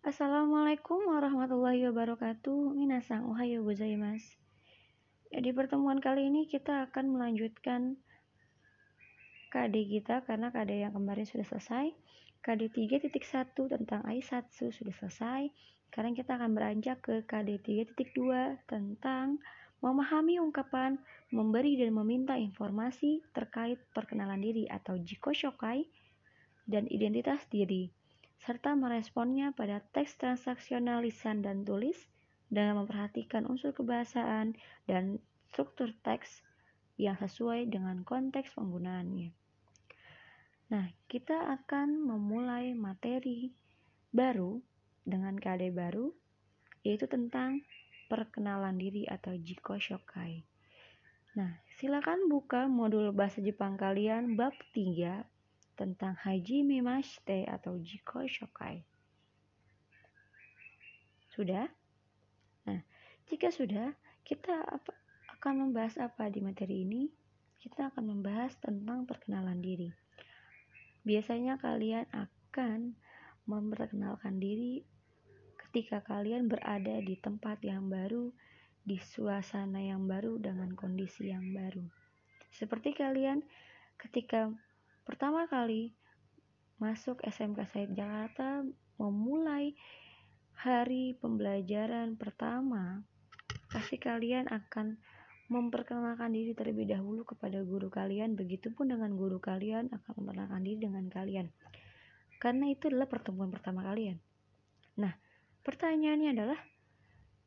Assalamualaikum warahmatullahi wabarakatuh. Minasang ohayo gozaimasu. Ya, di pertemuan kali ini kita akan melanjutkan KD kita karena KD yang kemarin sudah selesai. KD 3.1 tentang Aisatsu sudah selesai. Sekarang kita akan beranjak ke KD 3.2 tentang memahami ungkapan memberi dan meminta informasi terkait perkenalan diri atau Jiko Shokai dan identitas diri serta meresponnya pada teks transaksional lisan dan tulis dengan memperhatikan unsur kebahasaan dan struktur teks yang sesuai dengan konteks penggunaannya. Nah, kita akan memulai materi baru dengan KD baru, yaitu tentang perkenalan diri atau Jiko Shokai. Nah, silakan buka modul bahasa Jepang kalian bab 3 tentang Haji Mimashite atau Jiko Shokai. Sudah? Nah, jika sudah, kita apa, akan membahas apa di materi ini? Kita akan membahas tentang perkenalan diri. Biasanya kalian akan memperkenalkan diri ketika kalian berada di tempat yang baru, di suasana yang baru dengan kondisi yang baru. Seperti kalian ketika pertama kali masuk SMK Said Jakarta memulai hari pembelajaran pertama pasti kalian akan memperkenalkan diri terlebih dahulu kepada guru kalian. Begitupun dengan guru kalian akan memperkenalkan diri dengan kalian. Karena itu adalah pertemuan pertama kalian. Nah pertanyaannya adalah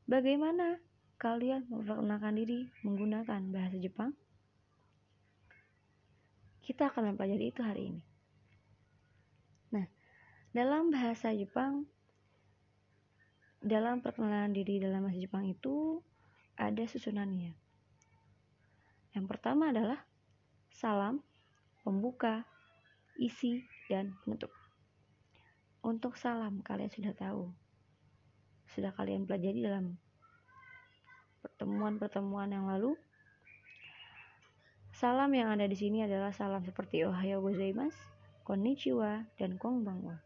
bagaimana kalian memperkenalkan diri menggunakan bahasa Jepang kita akan mempelajari itu hari ini. Nah, dalam bahasa Jepang, dalam perkenalan diri dalam bahasa Jepang itu ada susunannya. Yang pertama adalah salam, pembuka, isi, dan penutup. Untuk salam, kalian sudah tahu. Sudah kalian pelajari dalam pertemuan-pertemuan yang lalu Salam yang ada di sini adalah salam seperti Ohayo gozaimasu, konnichiwa, dan konbanwa.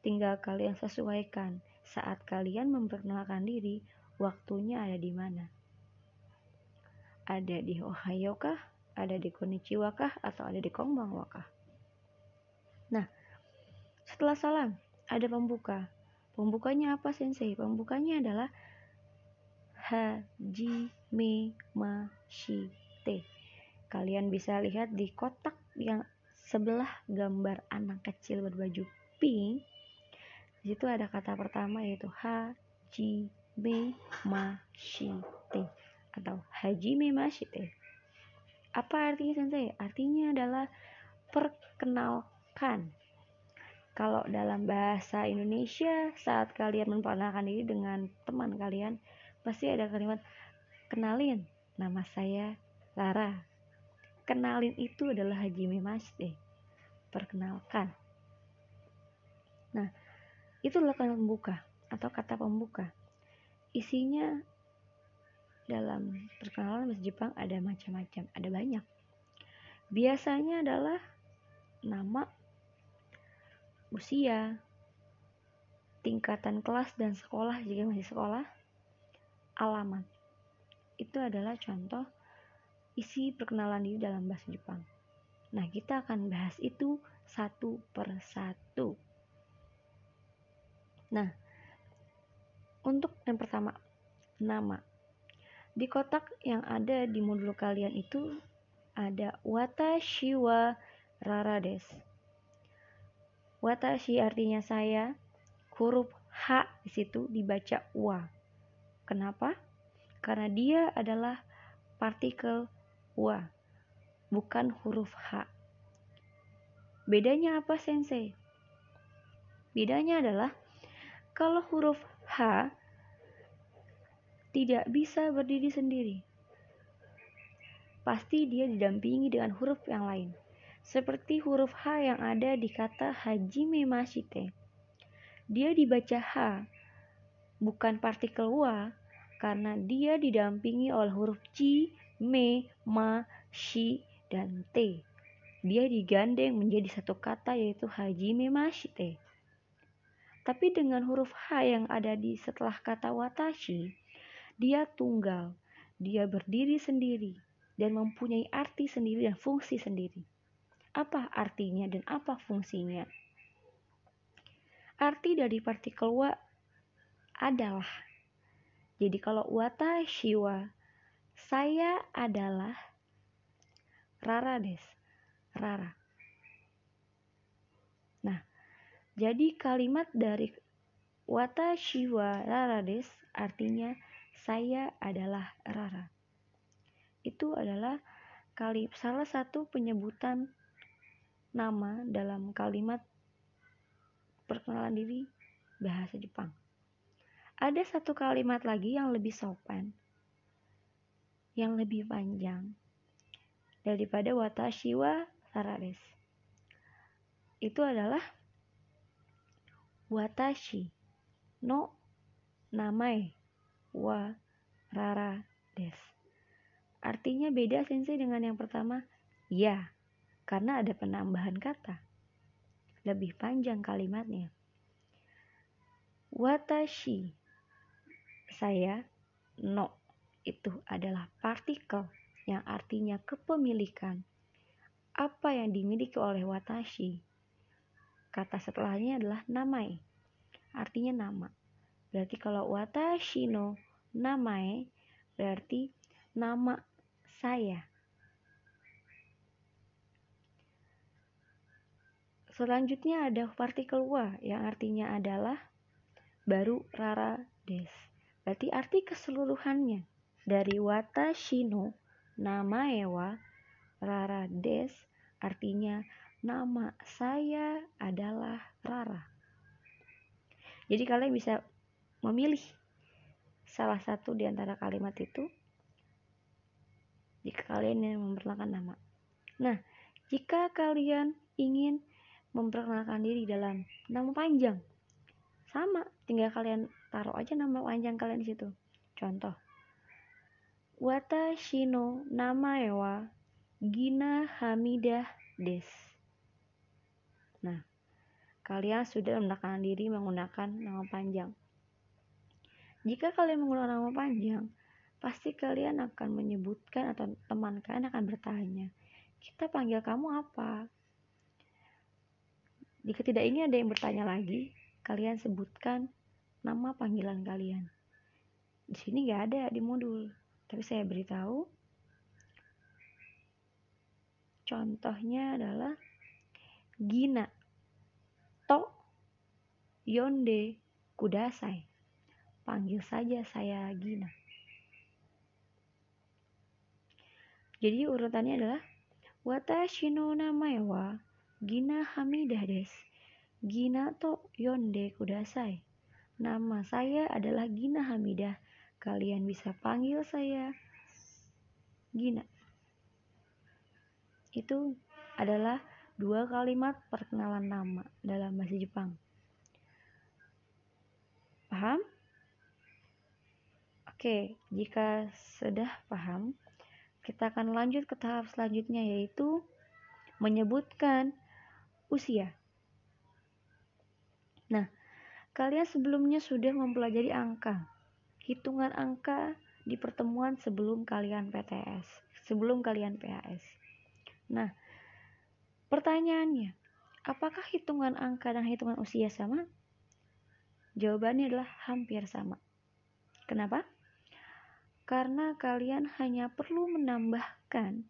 Tinggal kalian sesuaikan saat kalian memperkenalkan diri, waktunya ada di mana. Ada di Ohayo kah? Ada di konnichiwa kah? Atau ada di konbanwa kah? Nah, setelah salam, ada pembuka. Pembukanya apa sensei? Pembukanya adalah Hajime Mashite Kalian bisa lihat di kotak yang sebelah gambar anak kecil berbaju pink. Di situ ada kata pertama yaitu Hajime Mashite atau Hajime Mashite. Apa artinya sensei? Artinya adalah perkenalkan. Kalau dalam bahasa Indonesia saat kalian memperkenalkan diri dengan teman kalian pasti ada kalimat kenalin nama saya Lara kenalin itu adalah Haji deh perkenalkan. Nah itu adalah kata pembuka atau kata pembuka. Isinya dalam perkenalan bahasa Jepang ada macam-macam ada banyak. Biasanya adalah nama usia tingkatan kelas dan sekolah. Jika masih sekolah alamat. Itu adalah contoh isi perkenalan diri dalam bahasa Jepang. Nah, kita akan bahas itu satu per satu. Nah, untuk yang pertama, nama. Di kotak yang ada di modul kalian itu ada watashi wa rarades. Watashi artinya saya, huruf H di situ dibaca wa. Kenapa? Karena dia adalah partikel wa, bukan huruf H. Bedanya apa sensei? Bedanya adalah kalau huruf H tidak bisa berdiri sendiri. Pasti dia didampingi dengan huruf yang lain. Seperti huruf H yang ada di kata Hajime Mashite. Dia dibaca H, bukan partikel wa, karena dia didampingi oleh huruf J me, ma, shi, dan te. Dia digandeng menjadi satu kata yaitu hajime mashite. Tapi dengan huruf H yang ada di setelah kata watashi, dia tunggal, dia berdiri sendiri, dan mempunyai arti sendiri dan fungsi sendiri. Apa artinya dan apa fungsinya? Arti dari partikel wa adalah. Jadi kalau watashi wa, saya adalah Rara des. Rara. Nah, jadi kalimat dari watashi wa Rara des artinya saya adalah Rara. Itu adalah salah satu penyebutan nama dalam kalimat perkenalan diri bahasa Jepang. Ada satu kalimat lagi yang lebih sopan, yang lebih panjang, daripada watashi wa. Itu adalah watashi no namae wa rara des. Artinya beda sensei dengan yang pertama. Ya, karena ada penambahan kata. Lebih panjang kalimatnya. Watashi saya no itu adalah partikel yang artinya kepemilikan. Apa yang dimiliki oleh watashi? Kata setelahnya adalah namae. Artinya nama. Berarti kalau watashi no namae berarti nama saya. Selanjutnya ada partikel wa yang artinya adalah baru rara des. Berarti arti keseluruhannya dari watashi no Nama Ewa Rara Des artinya nama saya adalah Rara. Jadi kalian bisa memilih salah satu di antara kalimat itu jika kalian ingin memperkenalkan nama. Nah, jika kalian ingin memperkenalkan diri dalam nama panjang, sama, tinggal kalian taruh aja nama panjang kalian di situ. Contoh, Watashi no namae wa Gina Hamidah des. Nah, kalian sudah mendapatkan diri menggunakan nama panjang. Jika kalian menggunakan nama panjang, pasti kalian akan menyebutkan atau teman kalian akan bertanya, kita panggil kamu apa? Jika tidak ingin ada yang bertanya lagi, kalian sebutkan nama panggilan kalian. Di sini gak ada di modul. Tapi saya beritahu contohnya adalah Gina To Yonde Kudasai. Panggil saja saya Gina. Jadi urutannya adalah Watashi no namae wa Gina Hamidah des. Gina to Yonde Kudasai. Nama saya adalah Gina Hamidah Kalian bisa panggil saya Gina. Itu adalah dua kalimat perkenalan nama dalam bahasa Jepang. Paham? Oke, jika sudah paham, kita akan lanjut ke tahap selanjutnya yaitu menyebutkan usia. Nah, kalian sebelumnya sudah mempelajari angka hitungan angka di pertemuan sebelum kalian PTS, sebelum kalian PAS. Nah, pertanyaannya, apakah hitungan angka dan hitungan usia sama? Jawabannya adalah hampir sama. Kenapa? Karena kalian hanya perlu menambahkan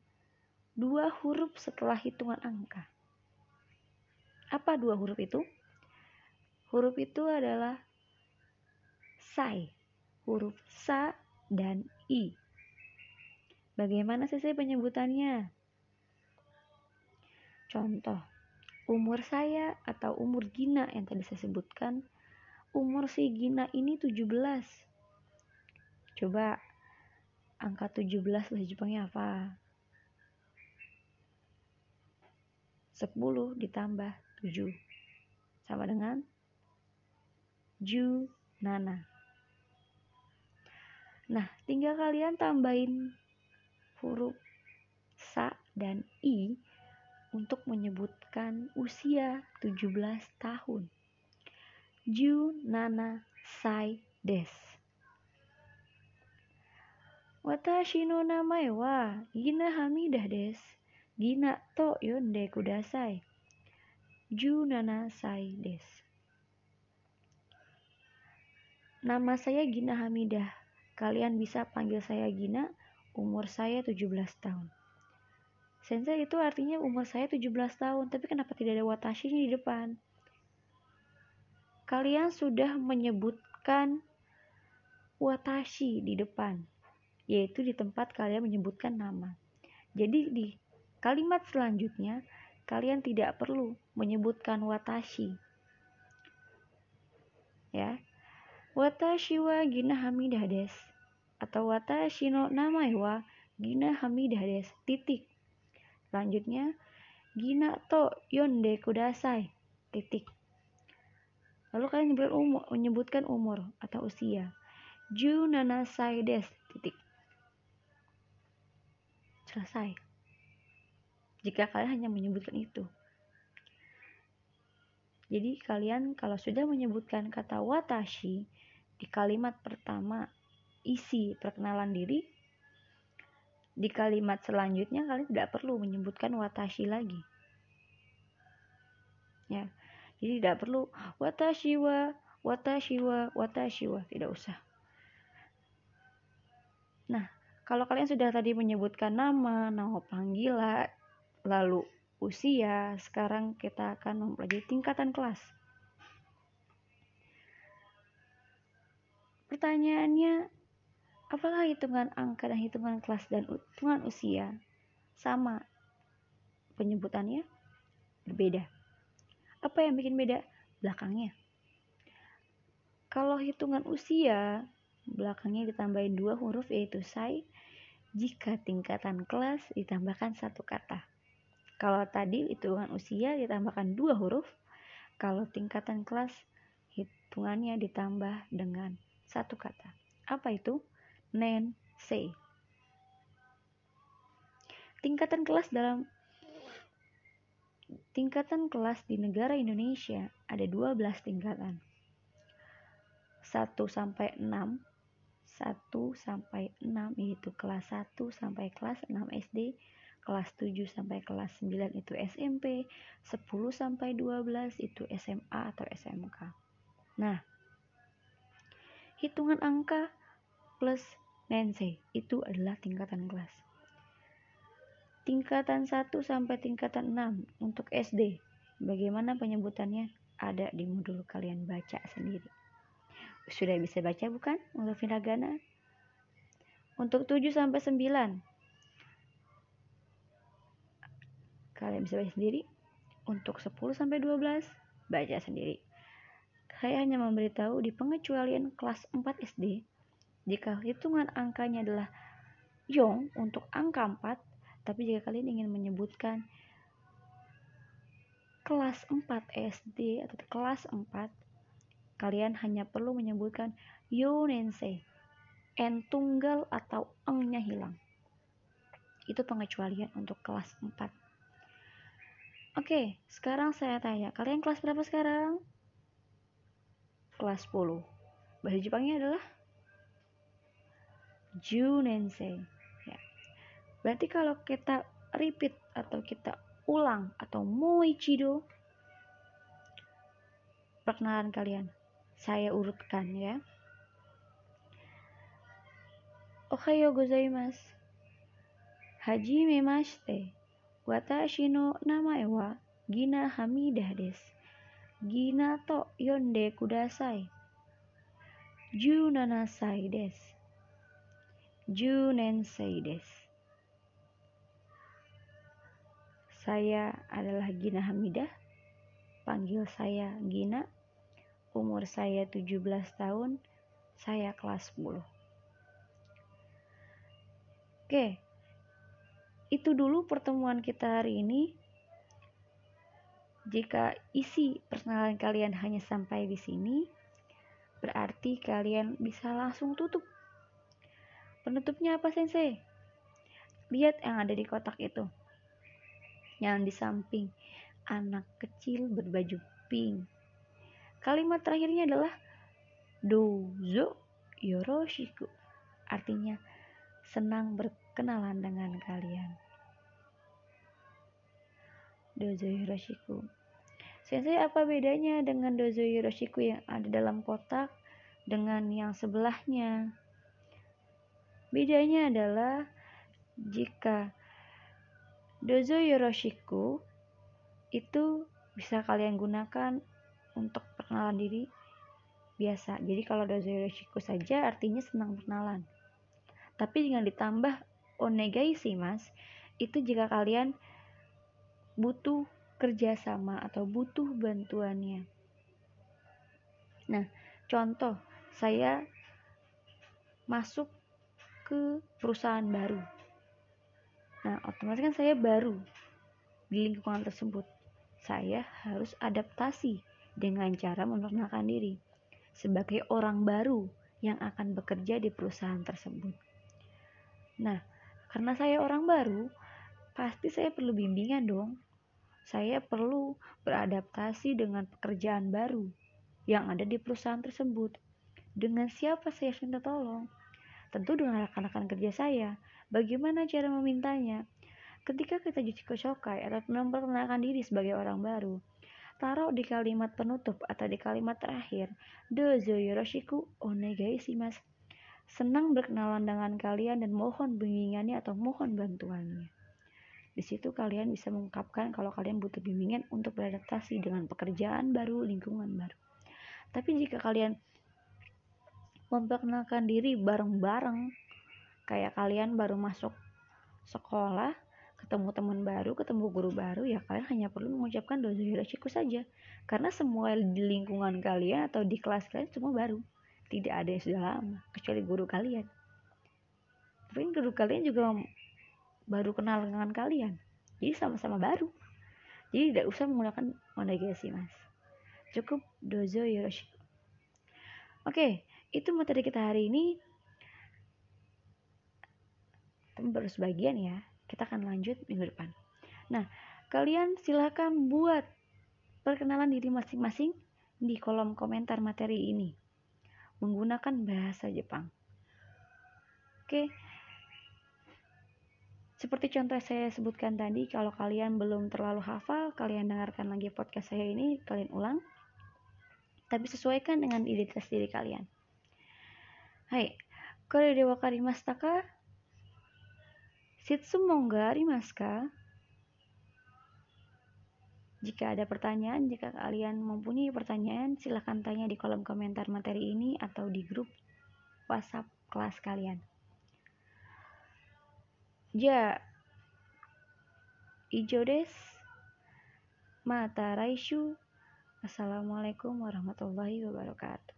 dua huruf setelah hitungan angka. Apa dua huruf itu? Huruf itu adalah sai huruf sa dan i. Bagaimana sih penyebutannya? Contoh, umur saya atau umur Gina yang tadi saya sebutkan, umur si Gina ini 17. Coba angka 17 bahasa Jepangnya apa? 10 ditambah 7 sama dengan Ju Nana. Nah, tinggal kalian tambahin huruf sa dan i untuk menyebutkan usia 17 tahun. Ju nana sai des. Watashi no namae wa Gina Hamidah des. Gina to yonde kudasai. Ju nana sai des. Nama saya Gina Hamidah. Kalian bisa panggil saya Gina, umur saya 17 tahun. Sensei itu artinya umur saya 17 tahun, tapi kenapa tidak ada watashi di depan? Kalian sudah menyebutkan watashi di depan, yaitu di tempat kalian menyebutkan nama. Jadi di kalimat selanjutnya, kalian tidak perlu menyebutkan watashi. Ya. Watashi wa gina hamidah des. Atau watashi no namae wa gina hamidah des. Titik Selanjutnya, Gina to yonde kudasai. Titik. Lalu kalian menyebutkan umur, menyebutkan umur atau usia. Ju nanasai des. Titik. Selesai. Jika kalian hanya menyebutkan itu. Jadi kalian kalau sudah menyebutkan kata watashi di kalimat pertama isi perkenalan diri, di kalimat selanjutnya kalian tidak perlu menyebutkan watashi lagi. Ya. Jadi tidak perlu watashi wa, watashi wa, watashi wa, tidak usah. Nah, kalau kalian sudah tadi menyebutkan nama, nama panggilan, lalu usia, sekarang kita akan mempelajari tingkatan kelas. Pertanyaannya, Apakah hitungan angka dan hitungan kelas dan hitungan usia sama penyebutannya? Berbeda. Apa yang bikin beda? Belakangnya. Kalau hitungan usia, belakangnya ditambahin dua huruf yaitu sai. Jika tingkatan kelas ditambahkan satu kata. Kalau tadi hitungan usia ditambahkan dua huruf, kalau tingkatan kelas hitungannya ditambah dengan satu kata. Apa itu? Nen, C. Tingkatan kelas dalam tingkatan kelas di negara Indonesia ada 12 tingkatan. 1 sampai 6 1 sampai 6 yaitu kelas 1 sampai kelas 6 SD, kelas 7 sampai kelas 9 itu SMP, 10 sampai 12 itu SMA atau SMK. Nah, hitungan angka plus Nancy itu adalah tingkatan kelas. Tingkatan 1 sampai tingkatan 6 untuk SD. Bagaimana penyebutannya? Ada di modul kalian baca sendiri. Sudah bisa baca bukan untuk Vinagana? Untuk 7 sampai 9. Kalian bisa baca sendiri. Untuk 10 sampai 12 baca sendiri. Saya hanya memberitahu di pengecualian kelas 4 SD jika hitungan angkanya adalah yong untuk angka 4, tapi jika kalian ingin menyebutkan kelas 4 SD atau kelas 4, kalian hanya perlu menyebutkan yonense. N tunggal atau engnya hilang. Itu pengecualian untuk kelas 4. Oke, sekarang saya tanya, kalian kelas berapa sekarang? Kelas 10. Bahasa Jepangnya adalah Junensei. Ya. Berarti kalau kita repeat atau kita ulang atau moichido perkenalan kalian. Saya urutkan ya. Ohayo gozaimasu. Hajime mashite. Watashi no namae wa Gina Hamidah desu. Gina to yonde kudasai. Junana sai desu. Junen Saides. Saya adalah Gina Hamidah. Panggil saya Gina. Umur saya 17 tahun. Saya kelas 10. Oke. Itu dulu pertemuan kita hari ini. Jika isi perkenalan kalian hanya sampai di sini, berarti kalian bisa langsung tutup Penutupnya apa sensei? Lihat yang ada di kotak itu. Yang di samping. Anak kecil berbaju pink. Kalimat terakhirnya adalah dozo yoroshiku. Artinya senang berkenalan dengan kalian. Dozo yoroshiku. Sensei apa bedanya dengan dozo yoroshiku yang ada dalam kotak dengan yang sebelahnya? Bedanya adalah jika dozo yoroshiku itu bisa kalian gunakan untuk perkenalan diri biasa. Jadi kalau Dozoyoshiku saja artinya senang berkenalan. Tapi dengan ditambah onegai sih mas, itu jika kalian butuh kerjasama atau butuh bantuannya. Nah, contoh saya masuk ke perusahaan baru. Nah, otomatis kan saya baru di lingkungan tersebut. Saya harus adaptasi dengan cara memperkenalkan diri sebagai orang baru yang akan bekerja di perusahaan tersebut. Nah, karena saya orang baru, pasti saya perlu bimbingan dong. Saya perlu beradaptasi dengan pekerjaan baru yang ada di perusahaan tersebut. Dengan siapa saya minta tolong? Tentu dengan rekan-rekan kerja saya. Bagaimana cara memintanya? Ketika kita jadi kocokai atau memperkenalkan diri sebagai orang baru, taruh di kalimat penutup atau di kalimat terakhir dozo yoroshiku onegai senang berkenalan dengan kalian dan mohon bimbingannya atau mohon bantuannya di situ kalian bisa mengungkapkan kalau kalian butuh bimbingan untuk beradaptasi dengan pekerjaan baru, lingkungan baru. Tapi jika kalian memperkenalkan diri bareng-bareng, kayak kalian baru masuk sekolah, ketemu teman baru, ketemu guru baru, ya kalian hanya perlu mengucapkan dozo hiroshiku saja. Karena semua di lingkungan kalian atau di kelas kalian semua baru. Tidak ada yang sudah lama, kecuali guru kalian. Tapi guru kalian juga baru kenal dengan kalian. Jadi sama-sama baru. Jadi tidak usah menggunakan onegasi mas. Cukup dozo yoroshiku. Oke, itu materi kita hari ini. Baru sebagian ya kita akan lanjut minggu depan. Nah, kalian silahkan buat perkenalan diri masing-masing di kolom komentar materi ini menggunakan bahasa Jepang. Oke. Seperti contoh saya sebutkan tadi, kalau kalian belum terlalu hafal, kalian dengarkan lagi podcast saya ini, kalian ulang. Tapi sesuaikan dengan identitas diri kalian. Hai, kore de wakarimashita ka? mongga arimaska? Jika ada pertanyaan, jika kalian mempunyai pertanyaan, silahkan tanya di kolom komentar materi ini atau di grup WhatsApp kelas kalian. Ja, ijo des. Mata raishu. Assalamualaikum warahmatullahi wabarakatuh.